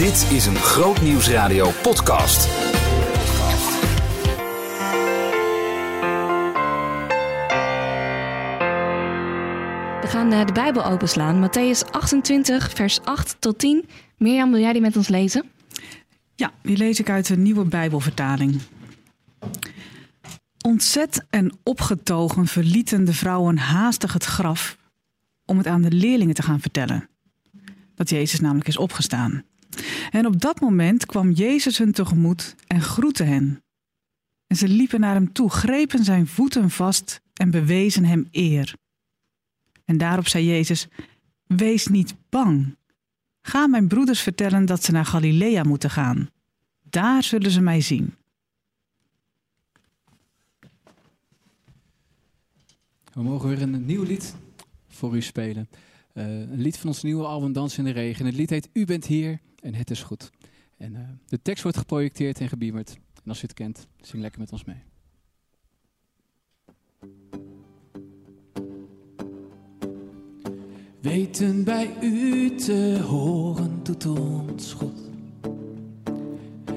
Dit is een Groot Nieuwsradio podcast. We gaan eh, de Bijbel openslaan. Matthäus 28, vers 8 tot 10. Mirjam, wil jij die met ons lezen? Ja, die lees ik uit de nieuwe Bijbelvertaling. Ontzet en opgetogen verlieten de vrouwen haastig het graf om het aan de leerlingen te gaan vertellen. Dat Jezus namelijk is opgestaan. En op dat moment kwam Jezus hun tegemoet en groette hen. En ze liepen naar hem toe, grepen zijn voeten vast en bewezen hem eer. En daarop zei Jezus: Wees niet bang. Ga mijn broeders vertellen dat ze naar Galilea moeten gaan. Daar zullen ze mij zien. We mogen weer een nieuw lied voor u spelen. Uh, een lied van ons nieuwe album Dans in de Regen. Het lied heet U bent hier en het is goed. En uh, de tekst wordt geprojecteerd en gebeamerd. En als u het kent, zing lekker met ons mee. Weten bij u te horen doet ons goed.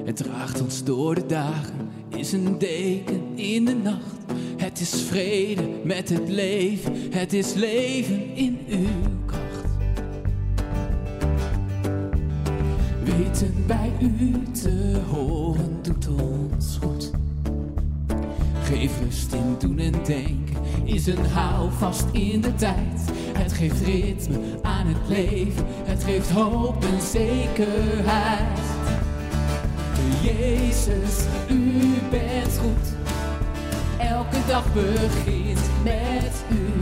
Het draagt ons door de dagen, is een deken in de nacht. Het is vrede met het leven, het is leven in uw Bij u te horen doet ons goed. Geef rust in doen en denken, is een houvast in de tijd. Het geeft ritme aan het leven, het geeft hoop en zekerheid. Jezus, u bent goed. Elke dag begint met u.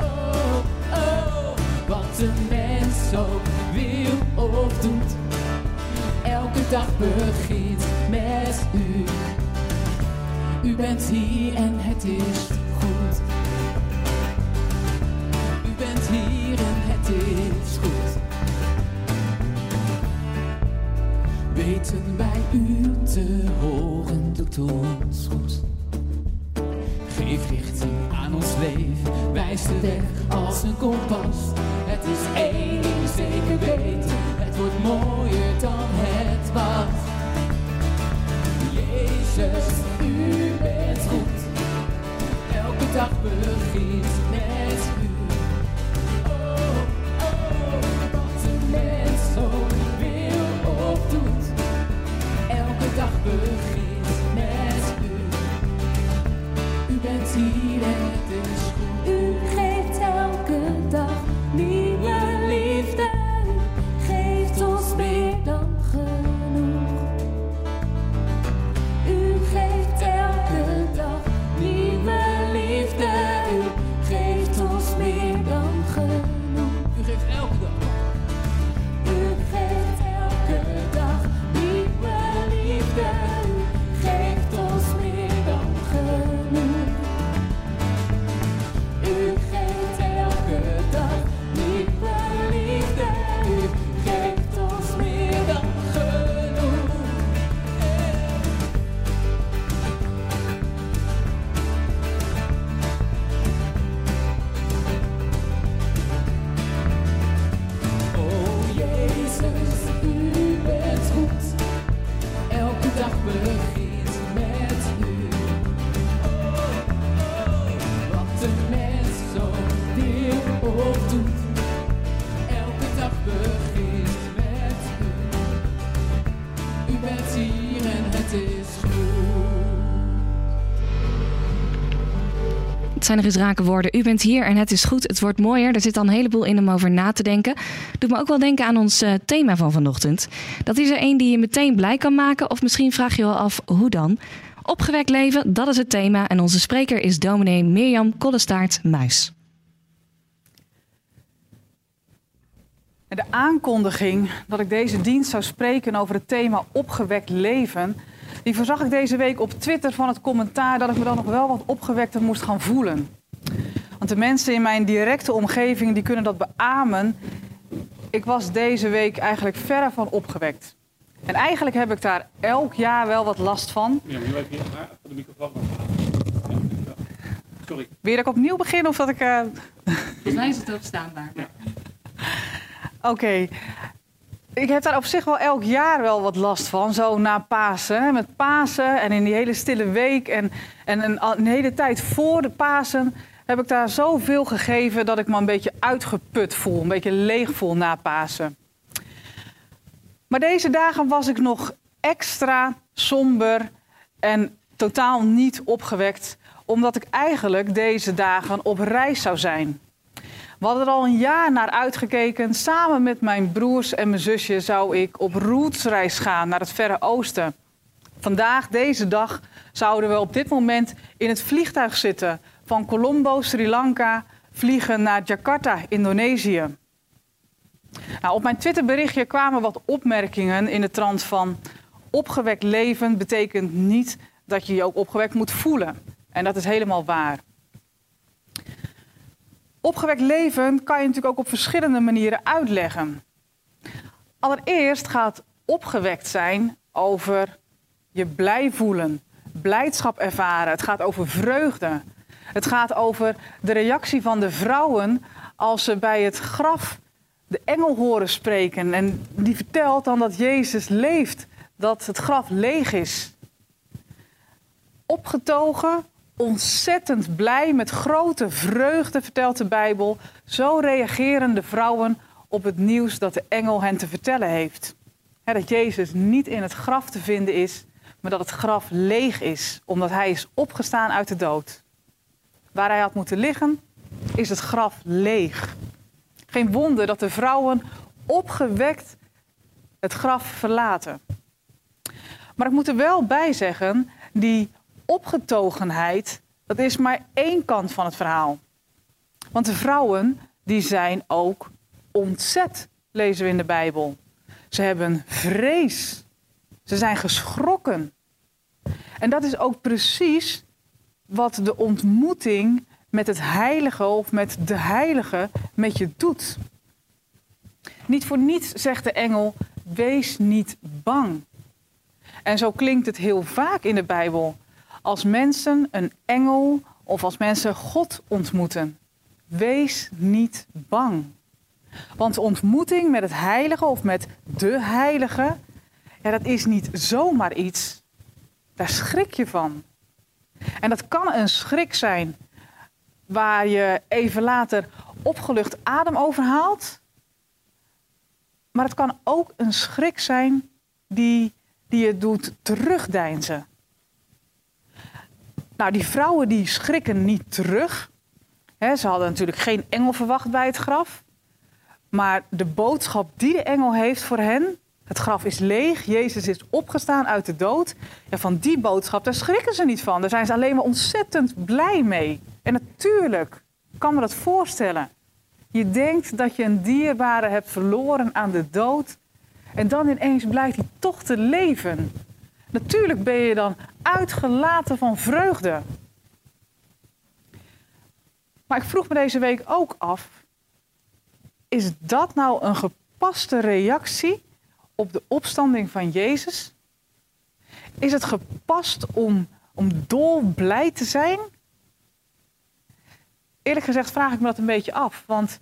Oh, oh, wat een mens ook wil of doet. Dag begint met u. U bent hier en het is goed. U bent hier en het is goed. Weten bij u te horen doet ons goed. Geef richting aan ons leven, wijs de weg als een kompas. Het is één ding zeker weten, het wordt mooier elke dag zijn nog eens rake woorden. U bent hier en het is goed. Het wordt mooier. Er zit al een heleboel in om over na te denken. Doet me ook wel denken aan ons eh, thema van vanochtend. Dat is er één die je meteen blij kan maken. Of misschien vraag je wel af, hoe dan? Opgewekt leven, dat is het thema. En onze spreker is dominee Mirjam Kollestaart-Muis. De aankondiging dat ik deze dienst zou spreken over het thema opgewekt leven, die voorzag ik deze week op Twitter van het commentaar dat ik me dan nog wel wat opgewekter moest gaan voelen. Want de mensen in mijn directe omgeving die kunnen dat beamen. Ik was deze week eigenlijk verre van opgewekt. En eigenlijk heb ik daar elk jaar wel wat last van. Ja, maar even hier, ah, voor de microfoon. Ja. Sorry. Wil je dat ik opnieuw begin of dat ik... eh, Volgens mij is het ook staanbaar. Oké. Ik heb daar op zich wel elk jaar wel wat last van, zo na Pasen. hè. Met Pasen en in die hele stille week en, en een, hele tijd voor de Pasen heb ik daar zoveel gegeven dat ik me een beetje uitgeput voel, een beetje leeg voel na Pasen. Maar deze dagen was ik nog extra somber en totaal niet opgewekt, omdat ik eigenlijk deze dagen op reis zou zijn. We hadden er al een jaar naar uitgekeken. Samen met mijn broers en mijn zusje zou ik op rootsreis gaan naar het Verre Oosten. Vandaag, deze dag, zouden we op dit moment in het vliegtuig zitten van Colombo, Sri Lanka, vliegen naar Jakarta, Indonesië. Nou, op mijn Twitterberichtje kwamen wat opmerkingen in de trant van opgewekt leven betekent niet dat je je ook opgewekt moet voelen. En dat is helemaal waar. Opgewekt leven kan je natuurlijk ook op verschillende manieren uitleggen. Allereerst gaat opgewekt zijn over je blij voelen, blijdschap ervaren. Het gaat over vreugde. Het gaat over de reactie van de vrouwen als ze bij het graf de engel horen spreken. En die vertelt dan dat Jezus leeft, dat het graf leeg is. Opgetogen, ontzettend blij, met grote vreugde, vertelt de Bijbel. Zo reageren de vrouwen op het nieuws dat de engel hen te vertellen heeft. Dat Jezus niet in het graf te vinden is, maar dat het graf leeg is, omdat hij is opgestaan uit de dood. Waar hij had moeten liggen, is het graf leeg. Geen wonder dat de vrouwen opgewekt het graf verlaten. Maar ik moet er wel bij zeggen, die opgetogenheid, dat is maar één kant van het verhaal. Want de vrouwen, die zijn ook ontzet, lezen we in de Bijbel. Ze hebben vrees. Ze zijn geschrokken. En dat is ook precies wat de ontmoeting met het heilige of met de heilige met je doet. Niet voor niets zegt de engel: wees niet bang. En zo klinkt het heel vaak in de Bijbel. Als mensen een engel of als mensen God ontmoeten. Wees niet bang. Want ontmoeting met het heilige of met de heilige, ja, dat is niet zomaar iets. Daar schrik je van. En dat kan een schrik zijn waar je even later opgelucht adem overhaalt. Maar het kan ook een schrik zijn die, die je doet terugdeinzen. Nou, die vrouwen die schrikken niet terug. Ze hadden natuurlijk geen engel verwacht bij het graf. Maar de boodschap die de engel heeft voor hen, het graf is leeg, Jezus is opgestaan uit de dood. Ja, van die boodschap, daar schrikken ze niet van. Daar zijn ze alleen maar ontzettend blij mee. En natuurlijk kan me dat voorstellen. Je denkt dat je een dierbare hebt verloren aan de dood. En dan ineens blijkt hij toch te leven. Natuurlijk ben je dan uitgelaten van vreugde. Maar ik vroeg me deze week ook af: is dat nou een gepaste reactie op de opstanding van Jezus? Is het gepast om, om dolblij te zijn? Eerlijk gezegd vraag ik me dat een beetje af. Want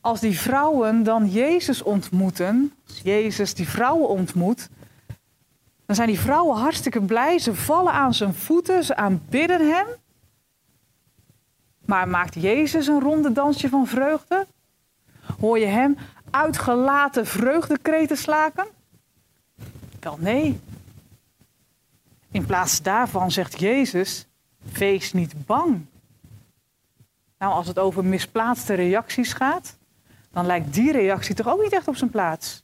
als die vrouwen dan Jezus ontmoeten, als Jezus die vrouwen ontmoet, dan zijn die vrouwen hartstikke blij. Ze vallen aan zijn voeten, ze aanbidden hem. Maar maakt Jezus een ronde dansje van vreugde? Hoor je hem uitgelaten vreugdekreten slaken? Wel nee. In plaats daarvan zegt Jezus: wees niet bang. Nou, als het over misplaatste reacties gaat, dan lijkt die reactie toch ook niet echt op zijn plaats.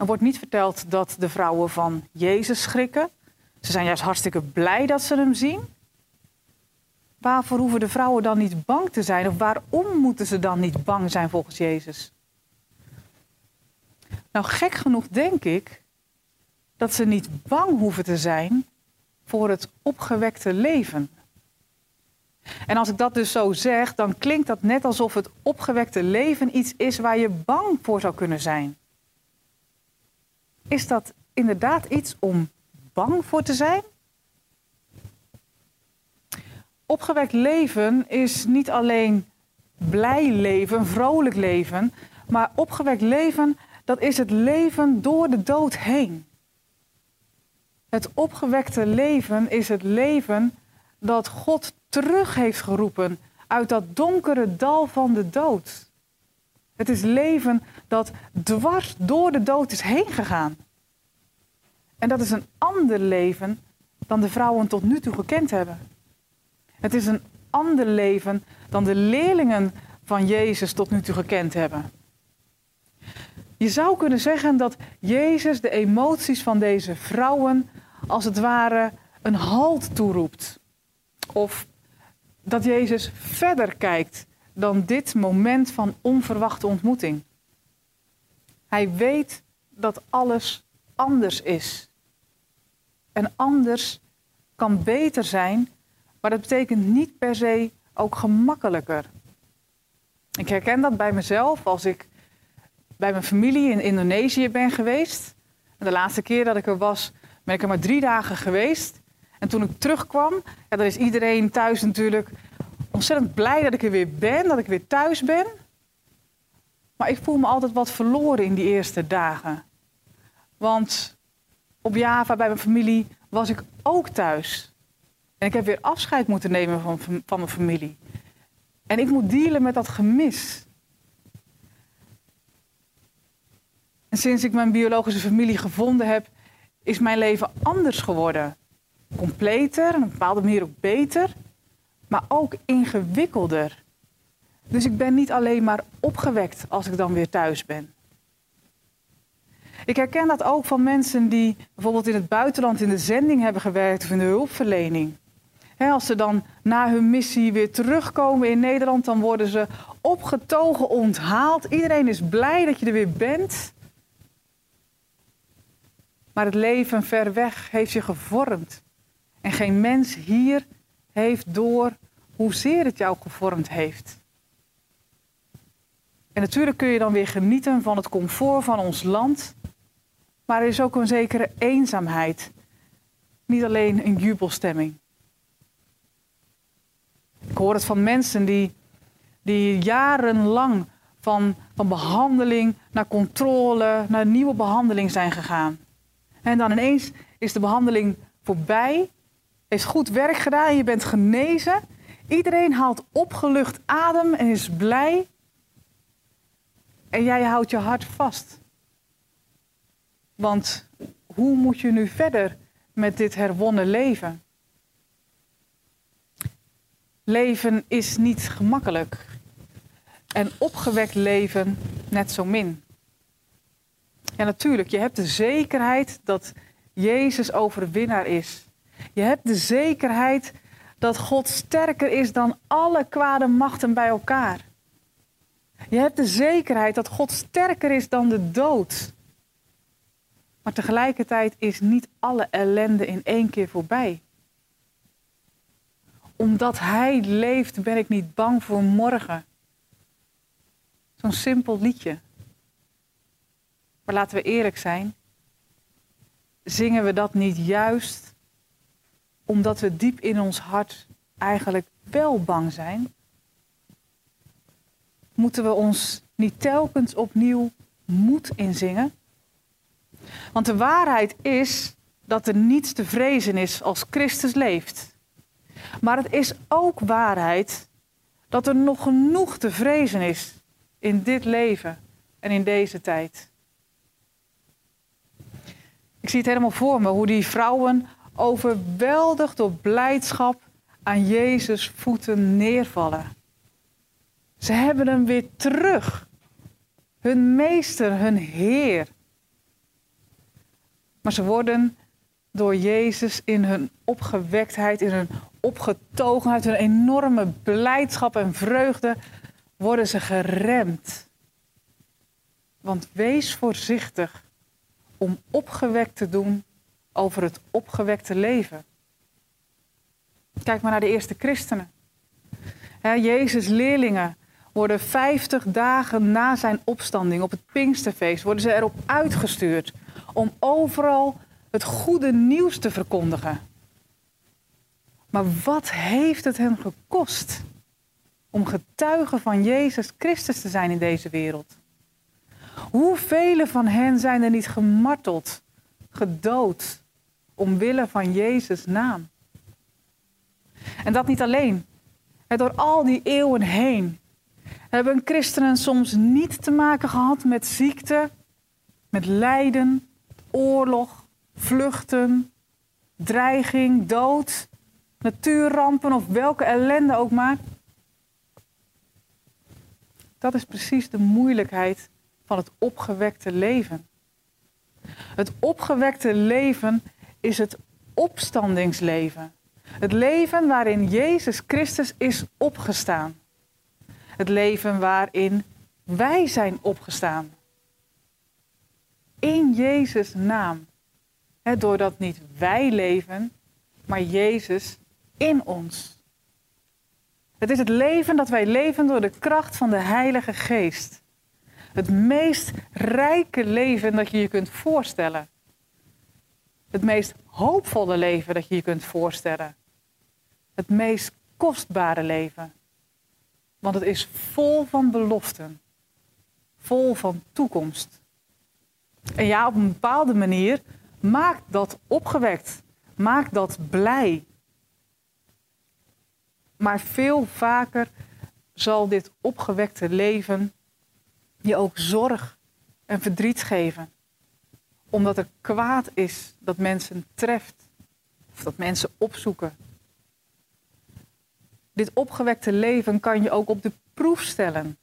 Er wordt niet verteld dat de vrouwen van Jezus schrikken. Ze zijn juist hartstikke blij dat ze hem zien. Waarvoor hoeven de vrouwen dan niet bang te zijn? Of waarom moeten ze dan niet bang zijn volgens Jezus? Nou, gek genoeg denk ik dat ze niet bang hoeven te zijn voor het opgewekte leven. En als ik dat dus zo zeg, dan klinkt dat net alsof het opgewekte leven iets is waar je bang voor zou kunnen zijn. Is dat inderdaad iets om bang voor te zijn? Opgewekt leven is niet alleen blij leven, vrolijk leven, Maar opgewekt leven, dat is het leven door de dood heen. Het opgewekte leven is het leven dat God terug heeft geroepen uit dat donkere dal van de dood. Het is leven dat dwars door de dood is heen gegaan. En dat is een ander leven dan de vrouwen tot nu toe gekend hebben. Het is een ander leven dan de leerlingen van Jezus tot nu toe gekend hebben. Je zou kunnen zeggen dat Jezus de emoties van deze vrouwen als het ware een halt toeroept. Of dat Jezus verder kijkt dan dit moment van onverwachte ontmoeting. Hij weet dat alles anders is. En anders kan beter zijn, maar dat betekent niet per se ook gemakkelijker. Ik herken dat bij mezelf als ik bij mijn familie in Indonesië ben geweest. De laatste keer dat ik er was, ben ik er maar drie dagen geweest. En toen ik terugkwam, ja, dan is iedereen thuis natuurlijk ontzettend blij dat ik er weer ben, dat ik weer thuis ben. Maar ik voel me altijd wat verloren in die eerste dagen. Want op Java bij mijn familie was ik ook thuis. En ik heb weer afscheid moeten nemen van, van mijn familie. En ik moet dealen met dat gemis. En sinds ik mijn biologische familie gevonden heb, is mijn leven anders geworden. Completer, op een bepaalde manier ook beter, maar ook ingewikkelder. Dus ik ben niet alleen maar opgewekt als ik dan weer thuis ben. Ik herken dat ook van mensen die bijvoorbeeld in het buitenland in de zending hebben gewerkt of in de hulpverlening. als ze dan na hun missie weer terugkomen in Nederland, dan worden ze opgetogen, onthaald. Iedereen is blij dat je er weer bent. Maar het leven ver weg heeft je gevormd. En geen mens hier heeft door hoezeer het jou gevormd heeft. En natuurlijk kun je dan weer genieten van het comfort van ons land. Maar er is ook een zekere eenzaamheid. Niet alleen een jubelstemming. Ik hoor het van mensen die, die jarenlang van, van behandeling naar controle, naar nieuwe behandeling zijn gegaan. En dan ineens is de behandeling voorbij, heeft goed werk gedaan, je bent genezen. Iedereen haalt opgelucht adem en is blij. En jij houdt je hart vast. Want hoe moet je nu verder met dit herwonnen leven? Leven is niet gemakkelijk. En opgewekt leven net zo min. Ja, natuurlijk, je hebt de zekerheid dat Jezus overwinnaar is. Je hebt de zekerheid dat God sterker is dan alle kwade machten bij elkaar. Je hebt de zekerheid dat God sterker is dan de dood. Maar tegelijkertijd is niet alle ellende in één keer voorbij. Omdat Hij leeft, ben ik niet bang voor morgen. Zo'n simpel liedje. Maar laten we eerlijk zijn. Zingen we dat niet juist omdat we diep in ons hart eigenlijk wel bang zijn? Moeten we ons niet telkens opnieuw moed inzingen? Want de waarheid is dat er niets te vrezen is als Christus leeft. Maar het is ook waarheid dat er nog genoeg te vrezen is in dit leven en in deze tijd. Ik zie het helemaal voor me hoe die vrouwen overweldigd door blijdschap aan Jezus voeten neervallen. Ze hebben hem weer terug. Hun meester, hun Heer. Maar ze worden door Jezus in hun opgewektheid, in hun opgetogenheid, hun enorme blijdschap en vreugde, worden ze geremd. Want wees voorzichtig om opgewekt te doen over het opgewekte leven. Kijk maar naar de eerste christenen. Jezus' leerlingen worden 50 dagen na zijn opstanding op het Pinksterfeest worden ze erop uitgestuurd om overal het goede nieuws te verkondigen. Maar wat heeft het hen gekost om getuige van Jezus Christus te zijn in deze wereld? Hoeveel van hen zijn er niet gemarteld, gedood, omwille van Jezus' naam? En dat niet alleen. Door al die eeuwen heen hebben christenen soms niet te maken gehad met ziekte, met lijden, oorlog, vluchten, dreiging, dood, natuurrampen of welke ellende ook maar. Dat is precies de moeilijkheid van het opgewekte leven. Het opgewekte leven is het opstandingsleven. Het leven waarin Jezus Christus is opgestaan. Het leven waarin wij zijn opgestaan. In Jezus' naam. Doordat niet wij leven, maar Jezus in ons. Het is het leven dat wij leven door de kracht van de Heilige Geest. Het meest rijke leven dat je je kunt voorstellen. Het meest hoopvolle leven dat je je kunt voorstellen. Het meest kostbare leven. Want het is vol van beloften. Vol van toekomst. En ja, op een bepaalde manier maakt dat opgewekt. Maakt dat blij. Maar veel vaker zal dit opgewekte leven je ook zorg en verdriet geven. Omdat er kwaad is dat mensen treft. Of dat mensen opzoeken. Dit opgewekte leven kan je ook op de proef stellen.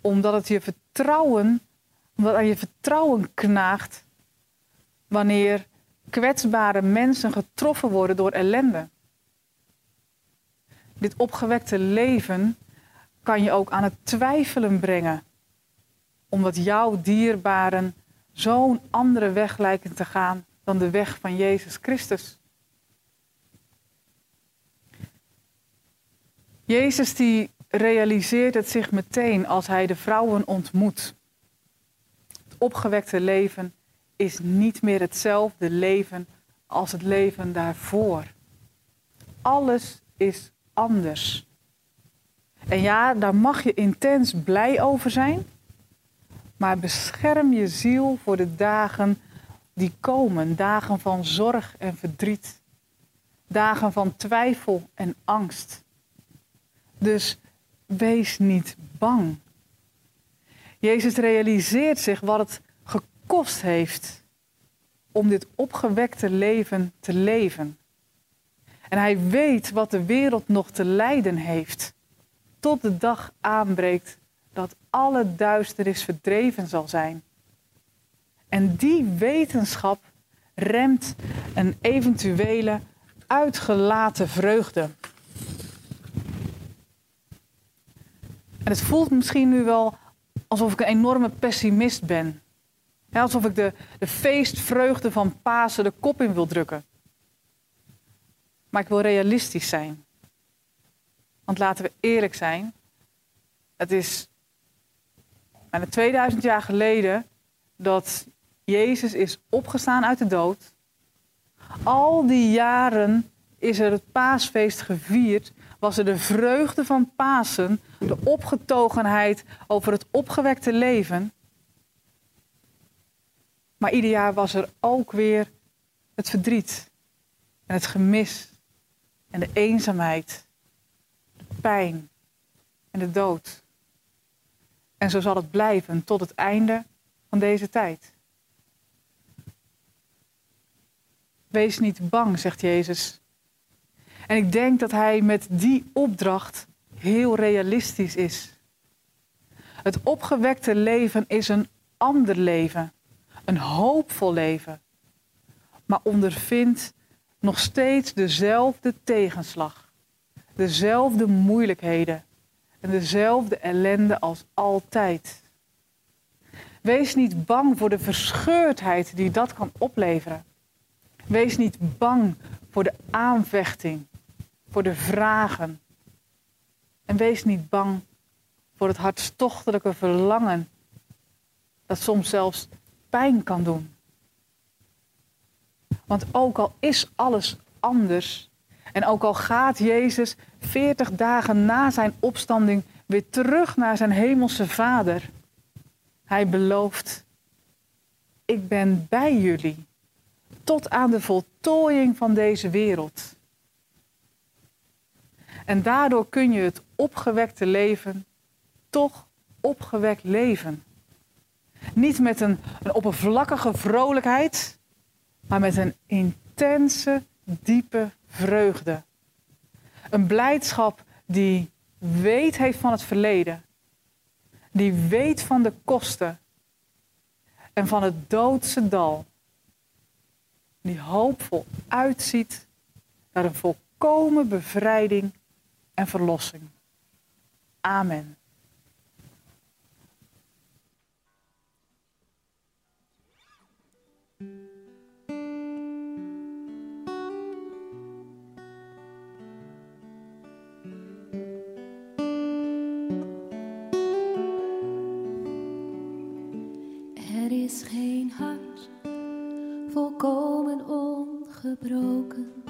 Omdat het je vertrouwen, omdat aan je vertrouwen knaagt wanneer kwetsbare mensen getroffen worden door ellende. Dit opgewekte leven kan je ook aan het twijfelen brengen. Omdat jouw dierbaren zo'n andere weg lijken te gaan dan de weg van Jezus Christus. Jezus die realiseert het zich meteen als hij de vrouwen ontmoet. Het opgewekte leven is niet meer hetzelfde leven als het leven daarvoor. Alles is anders. En ja, daar mag je intens blij over zijn, maar bescherm je ziel voor de dagen die komen, dagen van zorg en verdriet, dagen van twijfel en angst. Dus wees niet bang. Jezus realiseert zich wat het gekost heeft om dit opgewekte leven te leven. En hij weet wat de wereld nog te lijden heeft. Tot de dag aanbreekt dat alle duisternis verdreven zal zijn. En die wetenschap remt een eventuele uitgelaten vreugde. En het voelt misschien nu wel alsof ik een enorme pessimist ben. alsof ik de, de feestvreugde van Pasen de kop in wil drukken. Maar ik wil realistisch zijn. Want laten we eerlijk zijn. Het is bijna 2000 jaar geleden dat Jezus is opgestaan uit de dood. Al die jaren is er het paasfeest gevierd. Was er de vreugde van Pasen, de opgetogenheid over het opgewekte leven. Maar ieder jaar was er ook weer het verdriet en het gemis en de eenzaamheid, de pijn en de dood. En zo zal het blijven tot het einde van deze tijd. Wees niet bang, zegt Jezus. En ik denk dat hij met die opdracht heel realistisch is. Het opgewekte leven is een ander leven, een hoopvol leven, maar ondervindt nog steeds dezelfde tegenslag, dezelfde moeilijkheden en dezelfde ellende als altijd. Wees niet bang voor de verscheurdheid die dat kan opleveren. Wees niet bang voor de aanvechting, voor de vragen. En wees niet bang voor het hartstochtelijke verlangen dat soms zelfs pijn kan doen. Want ook al is alles anders en ook al gaat Jezus 40 dagen na zijn opstanding weer terug naar zijn hemelse Vader, Hij belooft, ik ben bij jullie tot aan de voltooiing van deze wereld. En daardoor kun je het opgewekte leven toch opgewekt leven. Niet met een, een oppervlakkige vrolijkheid, maar met een intense, diepe vreugde. Een blijdschap die weet heeft van het verleden. Die weet van de kosten en van het doodse dal. Die hoopvol uitziet naar een volkomen bevrijding en verlossing. Amen. Is geen hart volkomen ongebroken.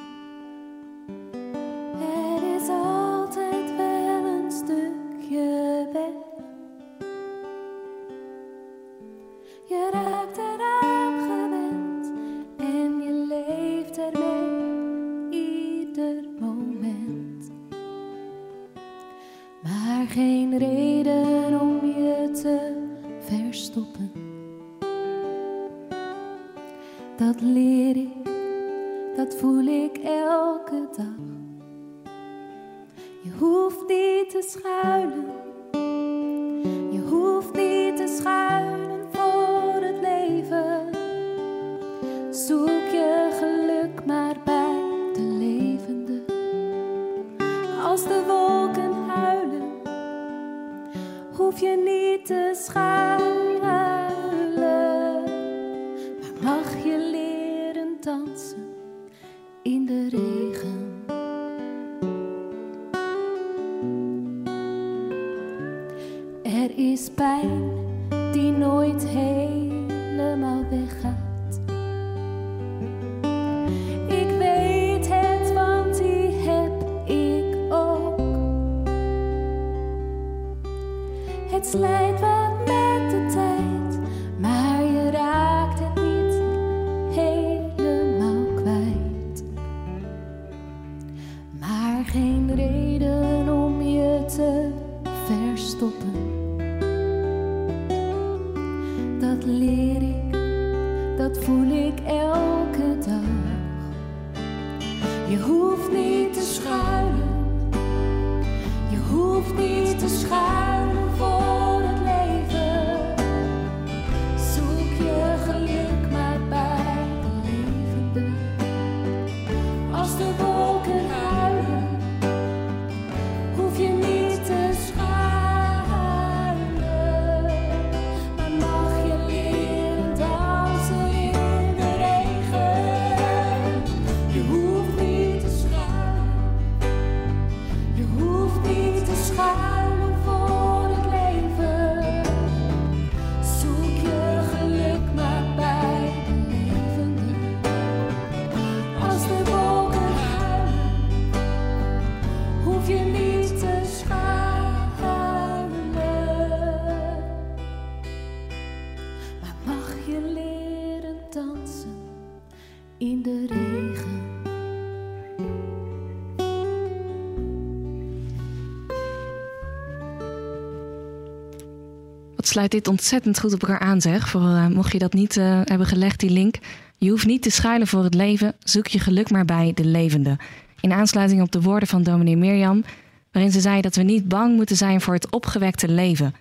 Sluit dit ontzettend goed op elkaar aan, zeg. Voor, eh, mocht je dat niet eh, hebben gelegd, die link. Je hoeft niet te schuilen voor het leven. Zoek je geluk maar bij de levende. In aansluiting op de woorden van dominee Mirjam, waarin ze zei dat we niet bang moeten zijn voor het opgewekte leven.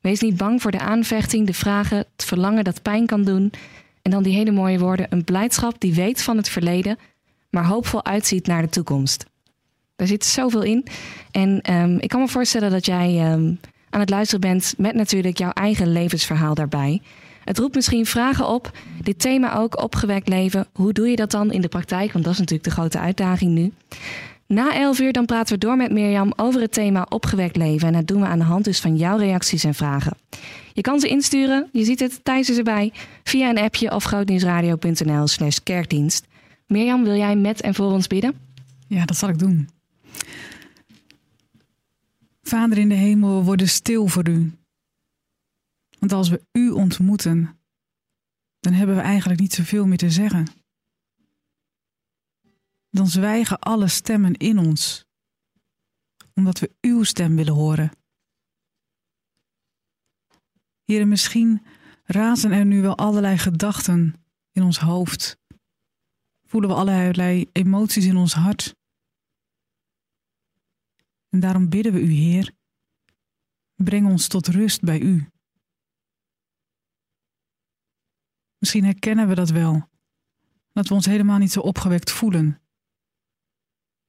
Wees niet bang voor de aanvechting, de vragen, het verlangen dat pijn kan doen. En dan die hele mooie woorden: een blijdschap die weet van het verleden, maar hoopvol uitziet naar de toekomst. Daar zit zoveel in. En ehm, ik kan me voorstellen dat jij ehm, aan het luisteren bent met natuurlijk jouw eigen levensverhaal daarbij. Het roept misschien vragen op. Dit thema ook, opgewekt leven. Hoe doe je dat dan in de praktijk? Want dat is natuurlijk de grote uitdaging nu. Na 11 uur dan praten we door met Mirjam over het thema opgewekt leven. En dat doen we aan de hand dus van jouw reacties en vragen. Je kan ze insturen, je ziet het, Thijs is erbij, via een appje of grootnieuwsradio.nl slash kerkdienst. Mirjam, wil jij met en voor ons bidden? Ja, dat zal ik doen. Vader in de hemel, we worden stil voor u. Want als we u ontmoeten, dan hebben we eigenlijk niet zoveel meer te zeggen. Dan zwijgen alle stemmen in ons, omdat we uw stem willen horen. Heren, misschien razen er nu wel allerlei gedachten in ons hoofd. Voelen we allerlei emoties in ons hart. En daarom bidden we u, Heer, breng ons tot rust bij u. Misschien herkennen we dat wel, dat we ons helemaal niet zo opgewekt voelen.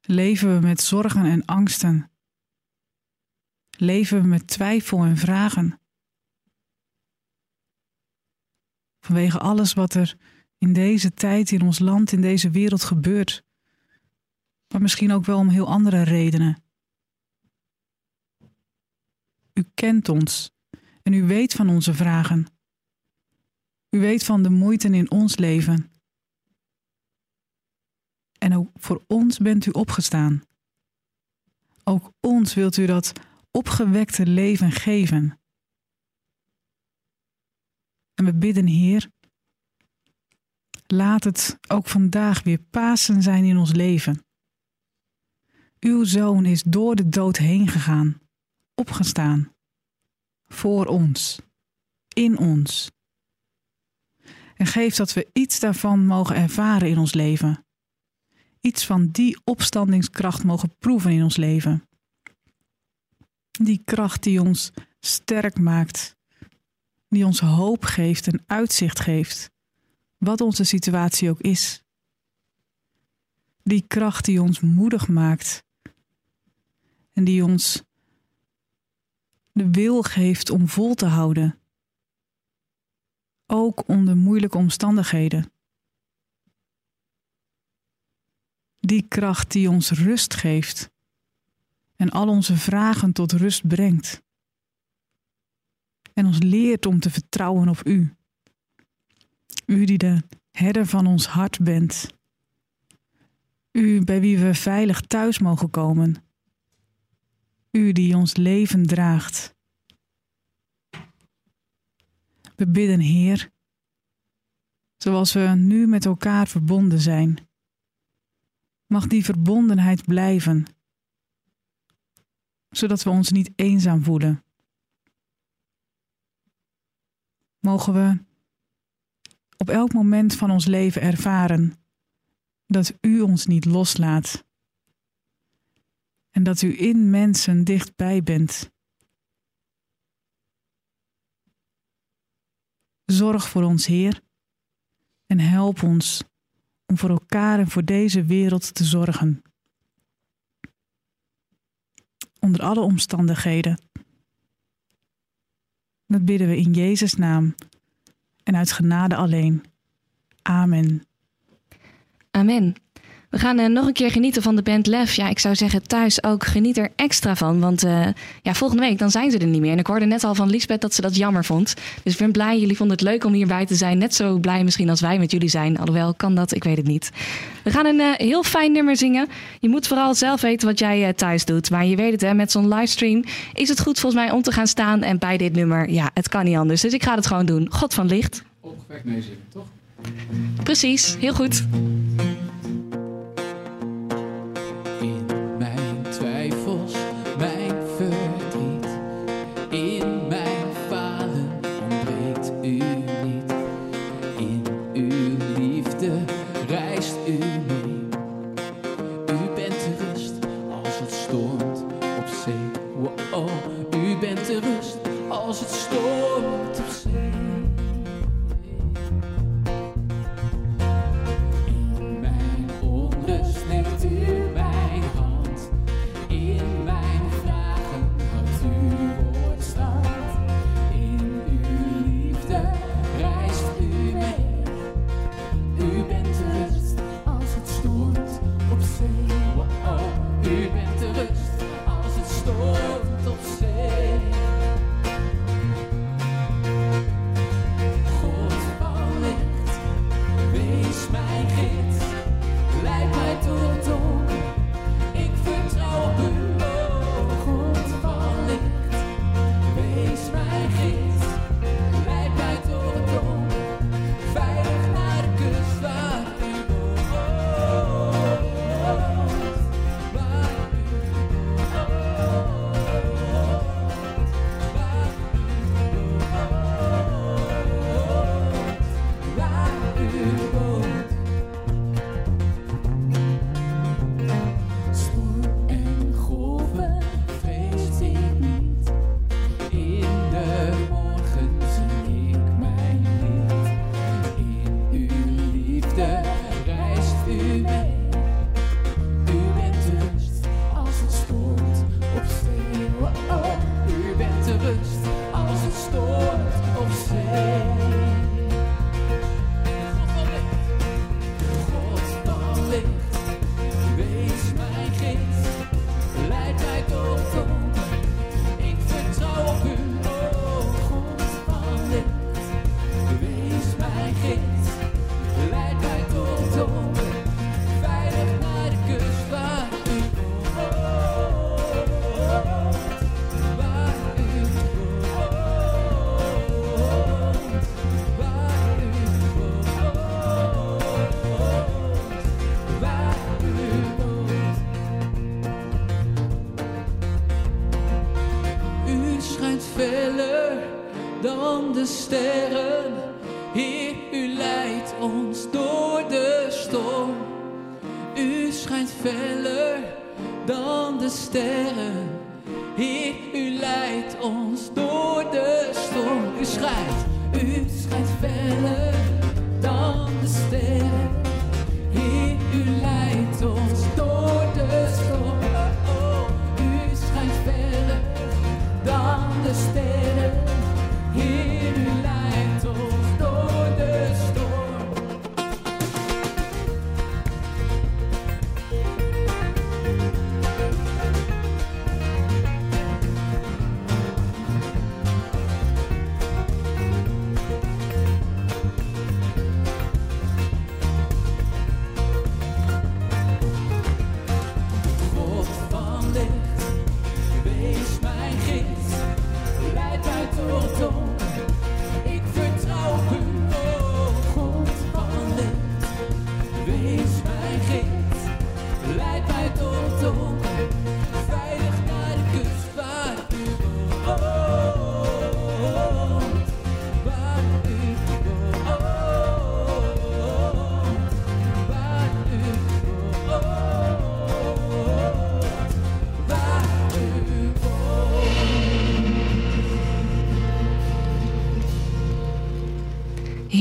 Leven we met zorgen en angsten? Leven we met twijfel en vragen? Vanwege alles wat er in deze tijd, in ons land, in deze wereld gebeurt. Maar misschien ook wel om heel andere redenen. U kent ons en u weet van onze vragen. U weet van de moeite in ons leven. En ook voor ons bent u opgestaan. Ook ons wilt u dat opgewekte leven geven. En we bidden, Heer, laat het ook vandaag weer Pasen zijn in ons leven. Uw zoon is door de dood heen gegaan, opgestaan, voor ons, in ons. En geef dat we iets daarvan mogen ervaren in ons leven. Iets van die opstandingskracht mogen proeven in ons leven. Die kracht die ons sterk maakt die ons hoop geeft en uitzicht geeft, wat onze situatie ook is. Die kracht die ons moedig maakt en die ons de wil geeft om vol te houden, ook onder moeilijke omstandigheden. Die kracht die ons rust geeft en al onze vragen tot rust brengt en ons leert om te vertrouwen op U. U die de herder van ons hart bent. U bij wie we veilig thuis mogen komen. U die ons leven draagt. We bidden, Heer, zoals we nu met elkaar verbonden zijn. Mag die verbondenheid blijven, zodat we ons niet eenzaam voelen mogen we op elk moment van ons leven ervaren dat U ons niet loslaat en dat U in mensen dichtbij bent. Zorg voor ons, Heer, en help ons om voor elkaar en voor deze wereld te zorgen. Onder alle omstandigheden dat bidden we in Jezus' naam en uit genade alleen. Amen. Amen. We gaan uh, nog een keer genieten van de band Lef. Ja, ik zou zeggen thuis ook geniet er extra van. Want uh, ja, volgende week dan zijn ze er niet meer. En ik hoorde net al van Lisbeth dat ze dat jammer vond. Dus ik ben blij. Jullie vonden het leuk om hierbij te zijn. Net zo blij misschien als wij met jullie zijn. Alhoewel, kan dat? Ik weet het niet. We gaan een uh, heel fijn nummer zingen. Je moet vooral zelf weten wat jij thuis doet. Maar je weet het, hè, met zo'n livestream is het goed volgens mij om te gaan staan. En bij dit nummer, ja, het kan niet anders. Dus ik ga het gewoon doen. God van licht. Opgewekt meezingen, toch? Precies, heel goed. in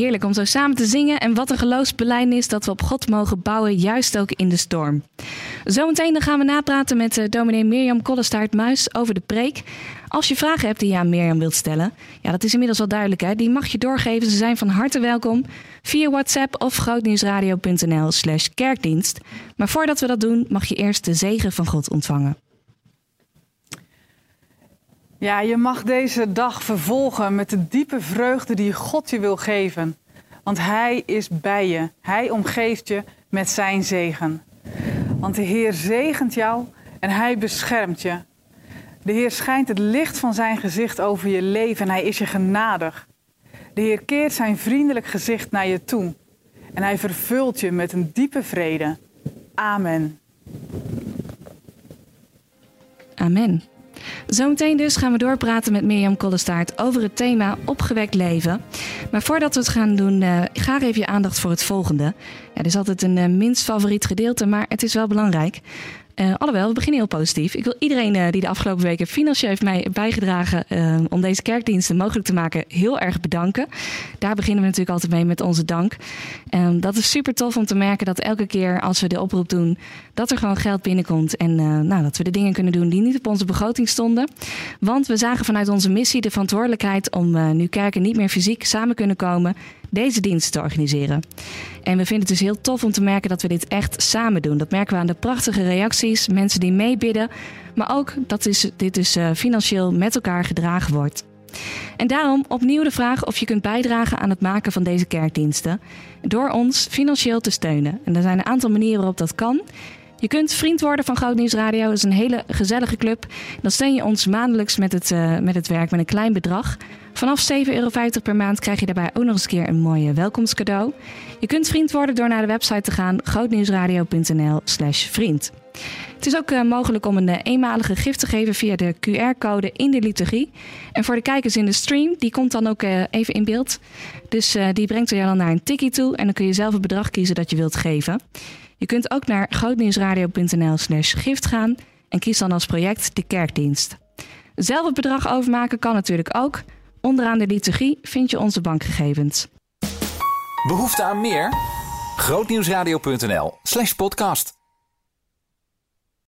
Heerlijk om zo samen te zingen en wat een geloofsbelijdenis dat we op God mogen bouwen, juist ook in de storm. Zometeen dan gaan we napraten met eh, dominee Mirjam Kollestaart-Muis over de preek. Als je vragen hebt die je aan Mirjam wilt stellen, ja dat is inmiddels wel duidelijk hè, die mag je doorgeven. Ze zijn van harte welkom via WhatsApp of grootnieuwsradio.nl slash kerkdienst. Maar voordat we dat doen, mag je eerst de zegen van God ontvangen. Ja, je mag deze dag vervolgen met de diepe vreugde die God je wil geven. Want Hij is bij je. Hij omgeeft je met zijn zegen. Want de Heer zegent jou en Hij beschermt je. De Heer schijnt het licht van zijn gezicht over je leven en Hij is je genadig. De Heer keert zijn vriendelijk gezicht naar je toe. En Hij vervult je met een diepe vrede. Amen. Amen. Zometeen dus gaan we doorpraten met Mirjam Kollestaart over het thema opgewekt leven. Maar voordat we het gaan doen, eh, graag even je aandacht voor het volgende. Ja, is altijd een eh, minst favoriet gedeelte, maar het is wel belangrijk. Eh, alhoewel, we beginnen heel positief. Ik wil iedereen eh, die de afgelopen weken financieel heeft mij bijgedragen eh, om deze kerkdiensten mogelijk te maken, heel erg bedanken. Daar beginnen we natuurlijk altijd mee met onze dank. Ehm, dat is super tof om te merken dat elke keer als we de oproep doen, dat er gewoon geld binnenkomt. En nou, dat we de dingen kunnen doen die niet op onze begroting stonden. Want we zagen vanuit onze missie de verantwoordelijkheid om nu kerken niet meer fysiek samen kunnen komen, deze dienst te organiseren. En we vinden het dus heel tof om te merken dat we dit echt samen doen. Dat merken we aan de prachtige reacties, mensen die meebidden. Maar ook dat dit dus eh, financieel met elkaar gedragen wordt. En daarom opnieuw de vraag of je kunt bijdragen aan het maken van deze kerkdiensten. Door ons financieel te steunen. En er zijn een aantal manieren waarop dat kan. Je kunt vriend worden van Goud Nieuws Radio. Dat is een hele gezellige club. Dan steun je ons maandelijks met het, eh, met het werk met een klein bedrag. Vanaf 7,50 euro per maand krijg je daarbij ook nog eens een keer een mooie welkomstcadeau. Je kunt vriend worden door naar de website te gaan grootnieuwsradio.nl slash vriend. Het is ook eh, mogelijk om een eh, eenmalige gift te geven via de QR-code in de liturgie. En voor de kijkers in de stream, die komt dan ook even in beeld. Dus die brengt jou dan naar een tikkie toe en dan kun je zelf het bedrag kiezen dat je wilt geven. Je kunt ook naar grootnieuwsradio.nl slash gift gaan en kies dan als project de kerkdienst. Zelf het bedrag overmaken kan natuurlijk ook. Onderaan de liturgie vind je onze bankgegevens. Behoefte aan meer? Grootnieuwsradio.nl slash podcast.